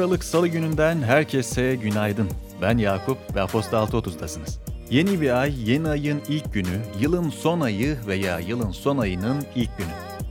Aralık Salı gününden herkese günaydın. Ben Yakup ve Aposta 6.30'dasınız. Yeni bir ay, yeni ayın ilk günü, yılın son ayı veya yılın son ayının ilk günü.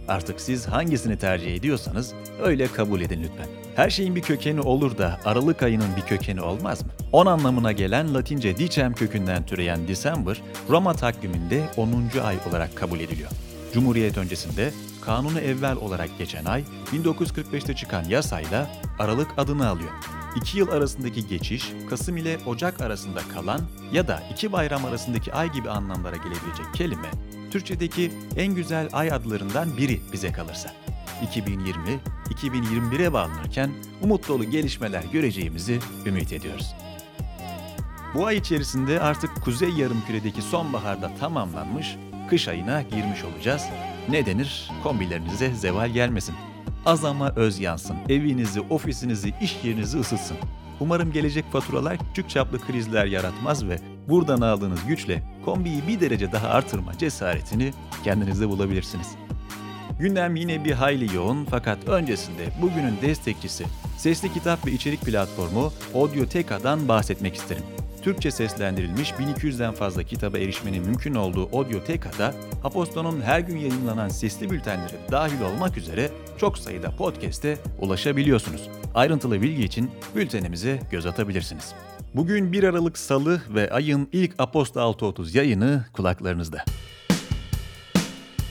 Artık siz hangisini tercih ediyorsanız öyle kabul edin lütfen. Her şeyin bir kökeni olur da Aralık ayının bir kökeni olmaz mı? 10 anlamına gelen Latince dicem kökünden türeyen December, Roma takviminde 10. ay olarak kabul ediliyor. Cumhuriyet öncesinde kanunu evvel olarak geçen ay 1945'te çıkan yasayla Aralık adını alıyor. İki yıl arasındaki geçiş, Kasım ile Ocak arasında kalan ya da iki bayram arasındaki ay gibi anlamlara gelebilecek kelime, Türkçedeki en güzel ay adlarından biri bize kalırsa. 2020, 2021'e bağlanırken umut dolu gelişmeler göreceğimizi ümit ediyoruz. Bu ay içerisinde artık kuzey yarımküredeki sonbaharda tamamlanmış, kış ayına girmiş olacağız. Ne denir? Kombilerinize zeval gelmesin. Az ama öz yansın. Evinizi, ofisinizi, iş yerinizi ısıtsın. Umarım gelecek faturalar küçük çaplı krizler yaratmaz ve buradan aldığınız güçle kombiyi bir derece daha artırma cesaretini kendinizde bulabilirsiniz. Gündem yine bir hayli yoğun fakat öncesinde bugünün destekçisi sesli kitap ve içerik platformu Audioteka'dan bahsetmek isterim. Türkçe seslendirilmiş 1200'den fazla kitaba erişmenin mümkün olduğu Audioteka'da Aposto'nun her gün yayınlanan sesli bültenleri dahil olmak üzere çok sayıda podcast'e ulaşabiliyorsunuz. Ayrıntılı bilgi için bültenimize göz atabilirsiniz. Bugün 1 Aralık Salı ve ayın ilk Aposto 6.30 yayını kulaklarınızda.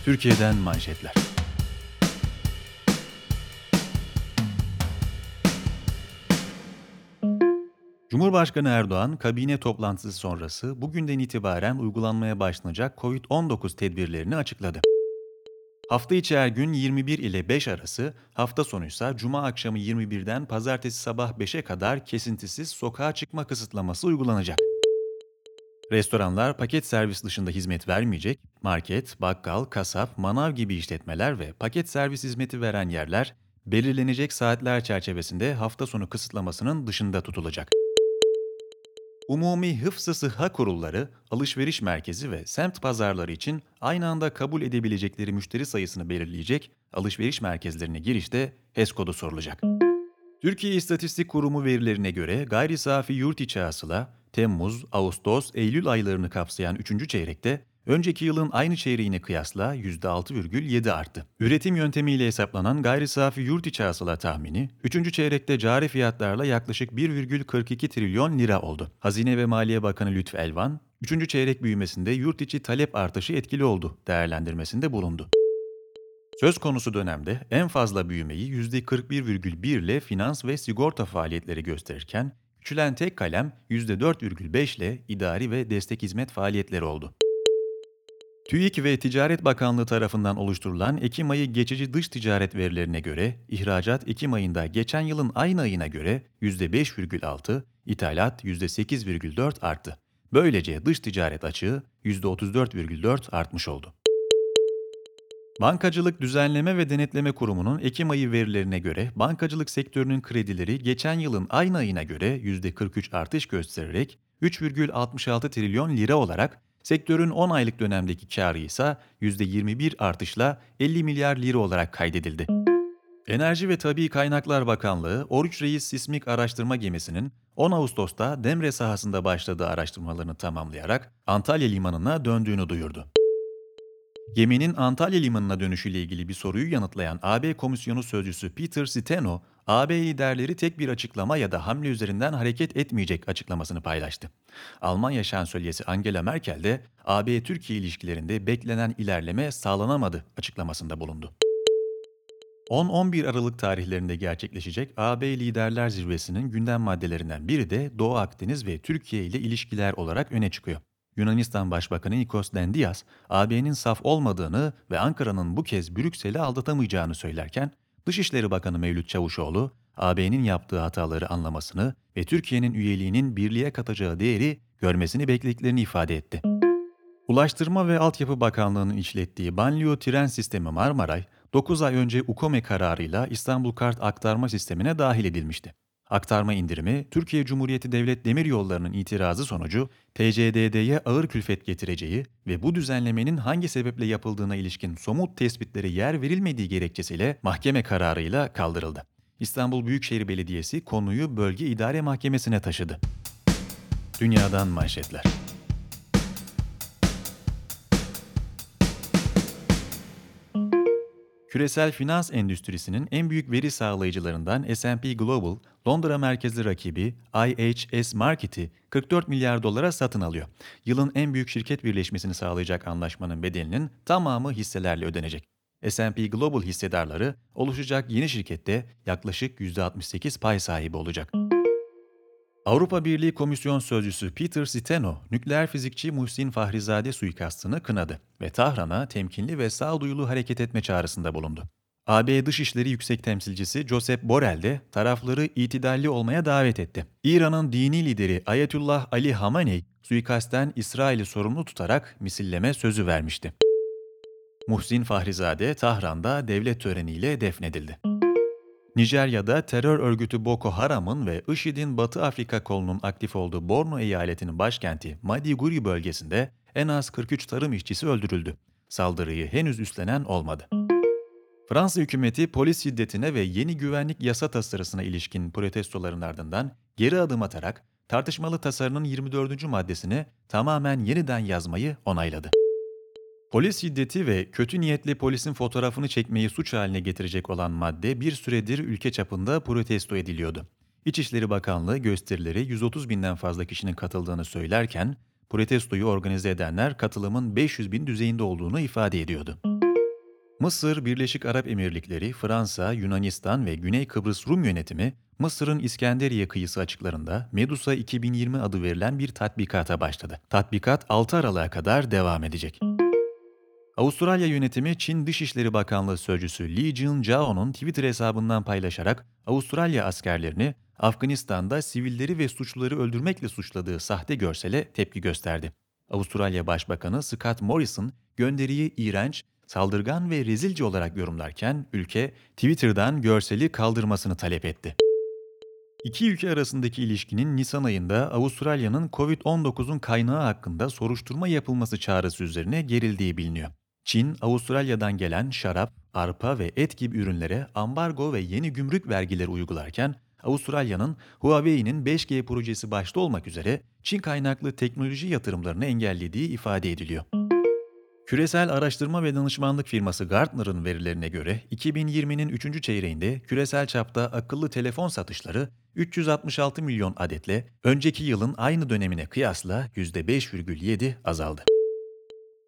Türkiye'den manşetler. Cumhurbaşkanı Erdoğan, kabine toplantısı sonrası bugünden itibaren uygulanmaya başlanacak COVID-19 tedbirlerini açıkladı. Hafta içi her gün 21 ile 5 arası, hafta sonu ise cuma akşamı 21'den pazartesi sabah 5'e kadar kesintisiz sokağa çıkma kısıtlaması uygulanacak. Restoranlar paket servis dışında hizmet vermeyecek, market, bakkal, kasap, manav gibi işletmeler ve paket servis hizmeti veren yerler belirlenecek saatler çerçevesinde hafta sonu kısıtlamasının dışında tutulacak. Umumi Hıfzı Sıhha Kurulları, alışveriş merkezi ve semt pazarları için aynı anda kabul edebilecekleri müşteri sayısını belirleyecek alışveriş merkezlerine girişte HES kodu sorulacak. Türkiye İstatistik Kurumu verilerine göre gayri safi yurt içi hasıla Temmuz, Ağustos, Eylül aylarını kapsayan 3. çeyrekte önceki yılın aynı çeyreğine kıyasla %6,7 arttı. Üretim yöntemiyle hesaplanan gayri safi yurt içi hasıla tahmini 3. çeyrekte cari fiyatlarla yaklaşık 1,42 trilyon lira oldu. Hazine ve Maliye Bakanı Lütfü Elvan, 3. çeyrek büyümesinde yurt içi talep artışı etkili oldu değerlendirmesinde bulundu. Söz konusu dönemde en fazla büyümeyi %41,1 ile finans ve sigorta faaliyetleri gösterirken, küçülen tek kalem %4,5 ile idari ve destek hizmet faaliyetleri oldu. TÜİK ve Ticaret Bakanlığı tarafından oluşturulan Ekim ayı geçici dış ticaret verilerine göre ihracat Ekim ayında geçen yılın aynı ayına göre %5,6, ithalat %8,4 arttı. Böylece dış ticaret açığı %34,4 artmış oldu. Bankacılık Düzenleme ve Denetleme Kurumu'nun Ekim ayı verilerine göre bankacılık sektörünün kredileri geçen yılın aynı ayına göre %43 artış göstererek 3,66 trilyon lira olarak Sektörün 10 aylık dönemdeki karı ise %21 artışla 50 milyar lira olarak kaydedildi. Enerji ve Tabi Kaynaklar Bakanlığı, Oruç Reis Sismik Araştırma Gemisi'nin 10 Ağustos'ta Demre sahasında başladığı araştırmalarını tamamlayarak Antalya Limanı'na döndüğünü duyurdu. Geminin Antalya Limanı'na dönüşüyle ilgili bir soruyu yanıtlayan AB Komisyonu Sözcüsü Peter Steno, AB liderleri tek bir açıklama ya da hamle üzerinden hareket etmeyecek açıklamasını paylaştı. Almanya Şansölyesi Angela Merkel de AB-Türkiye ilişkilerinde beklenen ilerleme sağlanamadı açıklamasında bulundu. 10-11 Aralık tarihlerinde gerçekleşecek AB Liderler Zirvesi'nin gündem maddelerinden biri de Doğu Akdeniz ve Türkiye ile ilişkiler olarak öne çıkıyor. Yunanistan Başbakanı Nikos Dendias, AB'nin saf olmadığını ve Ankara'nın bu kez Brüksel'i aldatamayacağını söylerken, Dışişleri Bakanı Mevlüt Çavuşoğlu, AB'nin yaptığı hataları anlamasını ve Türkiye'nin üyeliğinin birliğe katacağı değeri görmesini beklediklerini ifade etti. Ulaştırma ve Altyapı Bakanlığı'nın işlettiği banliyö tren sistemi Marmaray, 9 ay önce UKOME kararıyla İstanbul Kart aktarma sistemine dahil edilmişti. Aktarma indirimi, Türkiye Cumhuriyeti Devlet Demiryolları'nın itirazı sonucu TCDD'ye ağır külfet getireceği ve bu düzenlemenin hangi sebeple yapıldığına ilişkin somut tespitlere yer verilmediği gerekçesiyle mahkeme kararıyla kaldırıldı. İstanbul Büyükşehir Belediyesi konuyu Bölge İdare Mahkemesi'ne taşıdı. Dünyadan manşetler. Küresel finans endüstrisinin en büyük veri sağlayıcılarından S&P Global, Londra merkezli rakibi IHS Market'i 44 milyar dolara satın alıyor. Yılın en büyük şirket birleşmesini sağlayacak anlaşmanın bedelinin tamamı hisselerle ödenecek. S&P Global hissedarları oluşacak yeni şirkette yaklaşık %68 pay sahibi olacak. Avrupa Birliği Komisyon Sözcüsü Peter Steno, nükleer fizikçi Muhsin Fahrizade suikastını kınadı ve Tahran'a temkinli ve sağduyulu hareket etme çağrısında bulundu. AB Dışişleri Yüksek Temsilcisi Josep Borrell de tarafları itidalli olmaya davet etti. İran'ın dini lideri Ayetullah Ali Hamaney, suikastten İsrail'i sorumlu tutarak misilleme sözü vermişti. Muhsin Fahrizade Tahran'da devlet töreniyle defnedildi. Nijerya'da terör örgütü Boko Haram'ın ve IŞİD'in Batı Afrika kolunun aktif olduğu Borno eyaletinin başkenti Maiduguri bölgesinde en az 43 tarım işçisi öldürüldü. Saldırıyı henüz üstlenen olmadı. Fransa hükümeti polis şiddetine ve yeni güvenlik yasa tasarısına ilişkin protestoların ardından geri adım atarak tartışmalı tasarının 24. maddesini tamamen yeniden yazmayı onayladı. Polis şiddeti ve kötü niyetli polisin fotoğrafını çekmeyi suç haline getirecek olan madde bir süredir ülke çapında protesto ediliyordu. İçişleri Bakanlığı gösterileri 130 binden fazla kişinin katıldığını söylerken, protestoyu organize edenler katılımın 500 bin düzeyinde olduğunu ifade ediyordu. Mısır, Birleşik Arap Emirlikleri, Fransa, Yunanistan ve Güney Kıbrıs Rum yönetimi, Mısır'ın İskenderiye kıyısı açıklarında Medusa 2020 adı verilen bir tatbikata başladı. Tatbikat 6 Aralık'a kadar devam edecek. Avustralya yönetimi Çin Dışişleri Bakanlığı Sözcüsü Li Jin-jao'nun Twitter hesabından paylaşarak Avustralya askerlerini Afganistan'da sivilleri ve suçluları öldürmekle suçladığı sahte görsele tepki gösterdi. Avustralya Başbakanı Scott Morrison gönderiyi iğrenç, saldırgan ve rezilce olarak yorumlarken ülke Twitter'dan görseli kaldırmasını talep etti. İki ülke arasındaki ilişkinin Nisan ayında Avustralya'nın COVID-19'un kaynağı hakkında soruşturma yapılması çağrısı üzerine gerildiği biliniyor. Çin, Avustralya'dan gelen şarap, arpa ve et gibi ürünlere ambargo ve yeni gümrük vergileri uygularken, Avustralya'nın Huawei'nin 5G projesi başta olmak üzere Çin kaynaklı teknoloji yatırımlarını engellediği ifade ediliyor. Küresel araştırma ve danışmanlık firması Gartner'ın verilerine göre 2020'nin 3. çeyreğinde küresel çapta akıllı telefon satışları 366 milyon adetle önceki yılın aynı dönemine kıyasla %5,7 azaldı.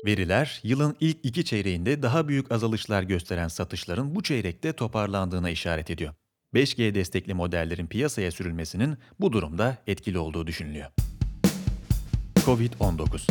Veriler, yılın ilk iki çeyreğinde daha büyük azalışlar gösteren satışların bu çeyrekte toparlandığına işaret ediyor. 5G destekli modellerin piyasaya sürülmesinin bu durumda etkili olduğu düşünülüyor. Covid-19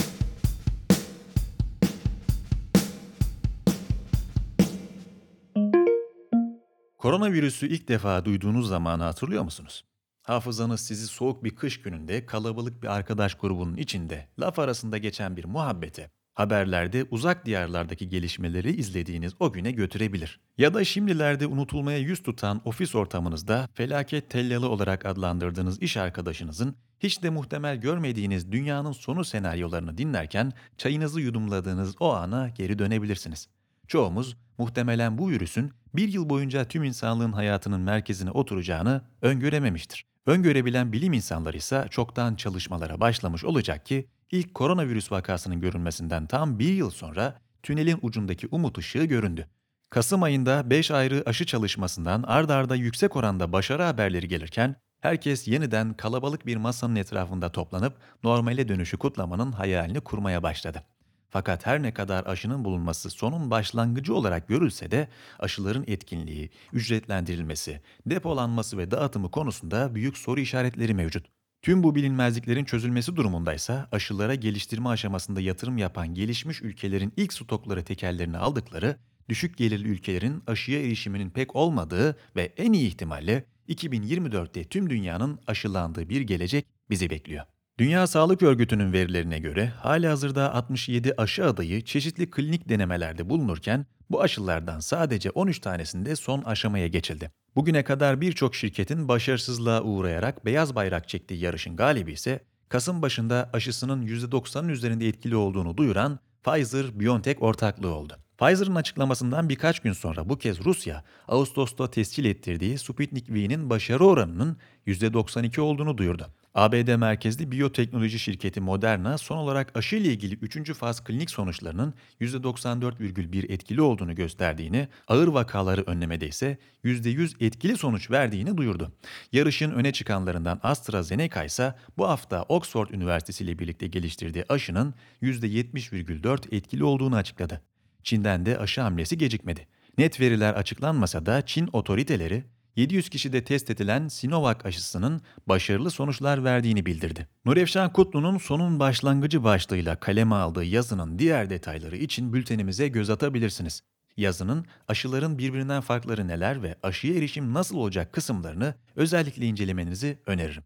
Koronavirüsü ilk defa duyduğunuz zamanı hatırlıyor musunuz? Hafızanız sizi soğuk bir kış gününde kalabalık bir arkadaş grubunun içinde laf arasında geçen bir muhabbete haberlerde uzak diyarlardaki gelişmeleri izlediğiniz o güne götürebilir. Ya da şimdilerde unutulmaya yüz tutan ofis ortamınızda felaket tellalı olarak adlandırdığınız iş arkadaşınızın hiç de muhtemel görmediğiniz dünyanın sonu senaryolarını dinlerken çayınızı yudumladığınız o ana geri dönebilirsiniz. Çoğumuz muhtemelen bu virüsün bir yıl boyunca tüm insanlığın hayatının merkezine oturacağını öngörememiştir. Öngörebilen bilim insanları ise çoktan çalışmalara başlamış olacak ki ilk koronavirüs vakasının görülmesinden tam bir yıl sonra tünelin ucundaki umut ışığı göründü. Kasım ayında 5 ayrı aşı çalışmasından ard arda yüksek oranda başarı haberleri gelirken herkes yeniden kalabalık bir masanın etrafında toplanıp normale dönüşü kutlamanın hayalini kurmaya başladı. Fakat her ne kadar aşının bulunması sonun başlangıcı olarak görülse de aşıların etkinliği, ücretlendirilmesi, depolanması ve dağıtımı konusunda büyük soru işaretleri mevcut. Tüm bu bilinmezliklerin çözülmesi durumundaysa aşılara geliştirme aşamasında yatırım yapan gelişmiş ülkelerin ilk stokları tekerlerini aldıkları, düşük gelirli ülkelerin aşıya erişiminin pek olmadığı ve en iyi ihtimalle 2024'te tüm dünyanın aşılandığı bir gelecek bizi bekliyor. Dünya Sağlık Örgütü'nün verilerine göre hali hazırda 67 aşı adayı çeşitli klinik denemelerde bulunurken bu aşılardan sadece 13 tanesinde son aşamaya geçildi. Bugüne kadar birçok şirketin başarısızlığa uğrayarak beyaz bayrak çektiği yarışın galibi ise Kasım başında aşısının %90'ın üzerinde etkili olduğunu duyuran Pfizer-BioNTech ortaklığı oldu. Pfizer'ın açıklamasından birkaç gün sonra bu kez Rusya, Ağustos'ta tescil ettirdiği Sputnik V'nin başarı oranının %92 olduğunu duyurdu. ABD merkezli biyoteknoloji şirketi Moderna son olarak aşı ile ilgili 3. faz klinik sonuçlarının %94,1 etkili olduğunu gösterdiğini, ağır vakaları önlemede ise %100 etkili sonuç verdiğini duyurdu. Yarışın öne çıkanlarından AstraZeneca ise bu hafta Oxford Üniversitesi ile birlikte geliştirdiği aşının %70,4 etkili olduğunu açıkladı. Çin'den de aşı hamlesi gecikmedi. Net veriler açıklanmasa da Çin otoriteleri 700 kişide test edilen Sinovac aşısının başarılı sonuçlar verdiğini bildirdi. Nurefşan Kutlu'nun sonun başlangıcı başlığıyla kaleme aldığı yazının diğer detayları için bültenimize göz atabilirsiniz. Yazının aşıların birbirinden farkları neler ve aşıya erişim nasıl olacak kısımlarını özellikle incelemenizi öneririm.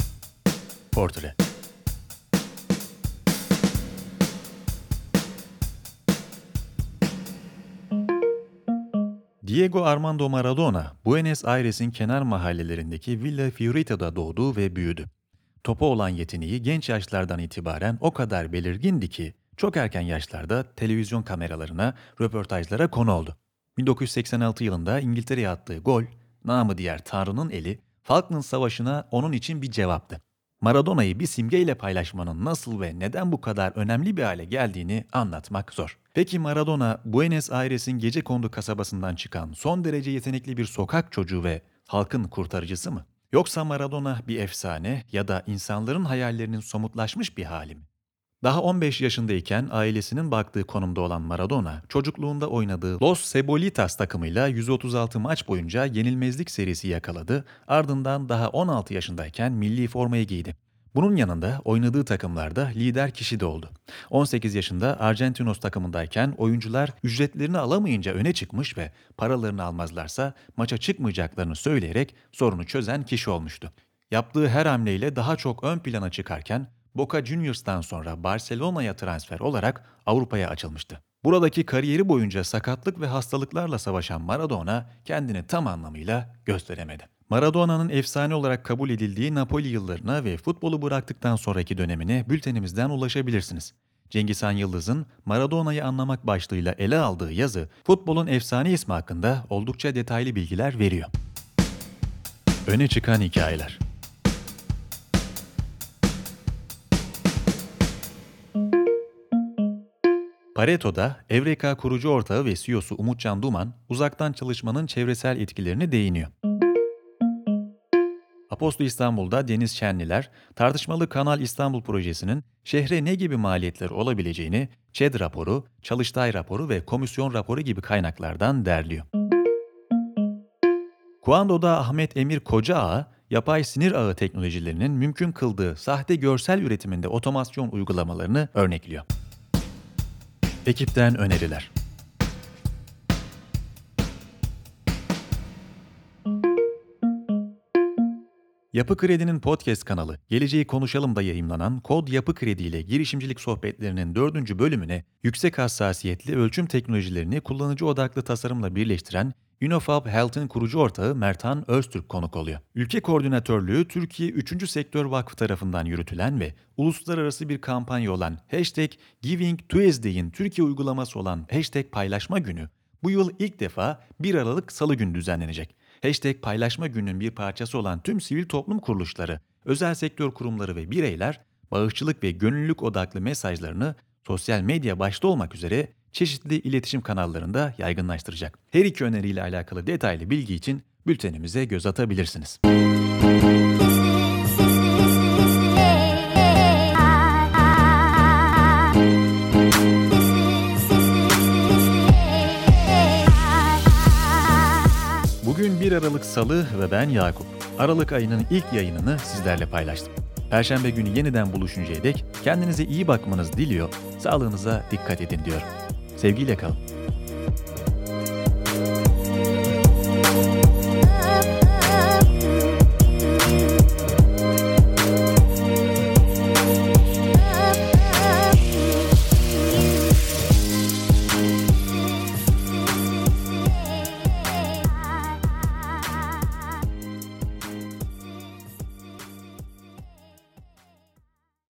Portre Diego Armando Maradona, Buenos Aires'in kenar mahallelerindeki Villa Fiorita'da doğdu ve büyüdü. Topa olan yeteneği genç yaşlardan itibaren o kadar belirgindi ki çok erken yaşlarda televizyon kameralarına, röportajlara konu oldu. 1986 yılında İngiltere'ye attığı gol, namı diğer Tanrı'nın eli, Falkland Savaşı'na onun için bir cevaptı. Maradona'yı bir simgeyle paylaşmanın nasıl ve neden bu kadar önemli bir hale geldiğini anlatmak zor. Peki Maradona, Buenos Aires'in gece kondu kasabasından çıkan son derece yetenekli bir sokak çocuğu ve halkın kurtarıcısı mı? Yoksa Maradona bir efsane ya da insanların hayallerinin somutlaşmış bir hali mi? Daha 15 yaşındayken ailesinin baktığı konumda olan Maradona, çocukluğunda oynadığı Los Cebolitas takımıyla 136 maç boyunca yenilmezlik serisi yakaladı, ardından daha 16 yaşındayken milli formayı giydi. Bunun yanında oynadığı takımlarda lider kişi de oldu. 18 yaşında Argentinos takımındayken oyuncular ücretlerini alamayınca öne çıkmış ve paralarını almazlarsa maça çıkmayacaklarını söyleyerek sorunu çözen kişi olmuştu. Yaptığı her hamleyle daha çok ön plana çıkarken Boca Juniors'tan sonra Barcelona'ya transfer olarak Avrupa'ya açılmıştı. Buradaki kariyeri boyunca sakatlık ve hastalıklarla savaşan Maradona kendini tam anlamıyla gösteremedi. Maradona'nın efsane olarak kabul edildiği Napoli yıllarına ve futbolu bıraktıktan sonraki dönemine bültenimizden ulaşabilirsiniz. Cengiz Han Yıldız'ın Maradona'yı anlamak başlığıyla ele aldığı yazı, futbolun efsane ismi hakkında oldukça detaylı bilgiler veriyor. Öne çıkan hikayeler Pareto'da Evreka kurucu ortağı ve CEO'su Umutcan Duman, uzaktan çalışmanın çevresel etkilerini değiniyor. Aposto İstanbul'da Deniz Şenliler, tartışmalı Kanal İstanbul projesinin şehre ne gibi maliyetler olabileceğini ÇED raporu, Çalıştay raporu ve komisyon raporu gibi kaynaklardan derliyor. Kuando'da Ahmet Emir Kocaağ, yapay sinir ağı teknolojilerinin mümkün kıldığı sahte görsel üretiminde otomasyon uygulamalarını örnekliyor. Ekipten öneriler. Yapı Kredi'nin podcast kanalı Geleceği Konuşalım'da yayımlanan Kod Yapı Kredi ile girişimcilik sohbetlerinin dördüncü bölümüne yüksek hassasiyetli ölçüm teknolojilerini kullanıcı odaklı tasarımla birleştiren Unifab Health'ın kurucu ortağı Mertan Öztürk konuk oluyor. Ülke koordinatörlüğü Türkiye 3. Sektör Vakfı tarafından yürütülen ve uluslararası bir kampanya olan Hashtag Giving Türkiye uygulaması olan Hashtag Paylaşma Günü bu yıl ilk defa 1 Aralık Salı günü düzenlenecek. Hashtag Paylaşma Günü'nün bir parçası olan tüm sivil toplum kuruluşları, özel sektör kurumları ve bireyler bağışçılık ve gönüllülük odaklı mesajlarını sosyal medya başta olmak üzere çeşitli iletişim kanallarında yaygınlaştıracak. Her iki öneriyle alakalı detaylı bilgi için bültenimize göz atabilirsiniz. Bugün 1 Aralık Salı ve ben Yakup. Aralık ayının ilk yayınını sizlerle paylaştım. Perşembe günü yeniden buluşuncaya dek kendinize iyi bakmanız diliyor, sağlığınıza dikkat edin diyorum. سەیری لەکەڵ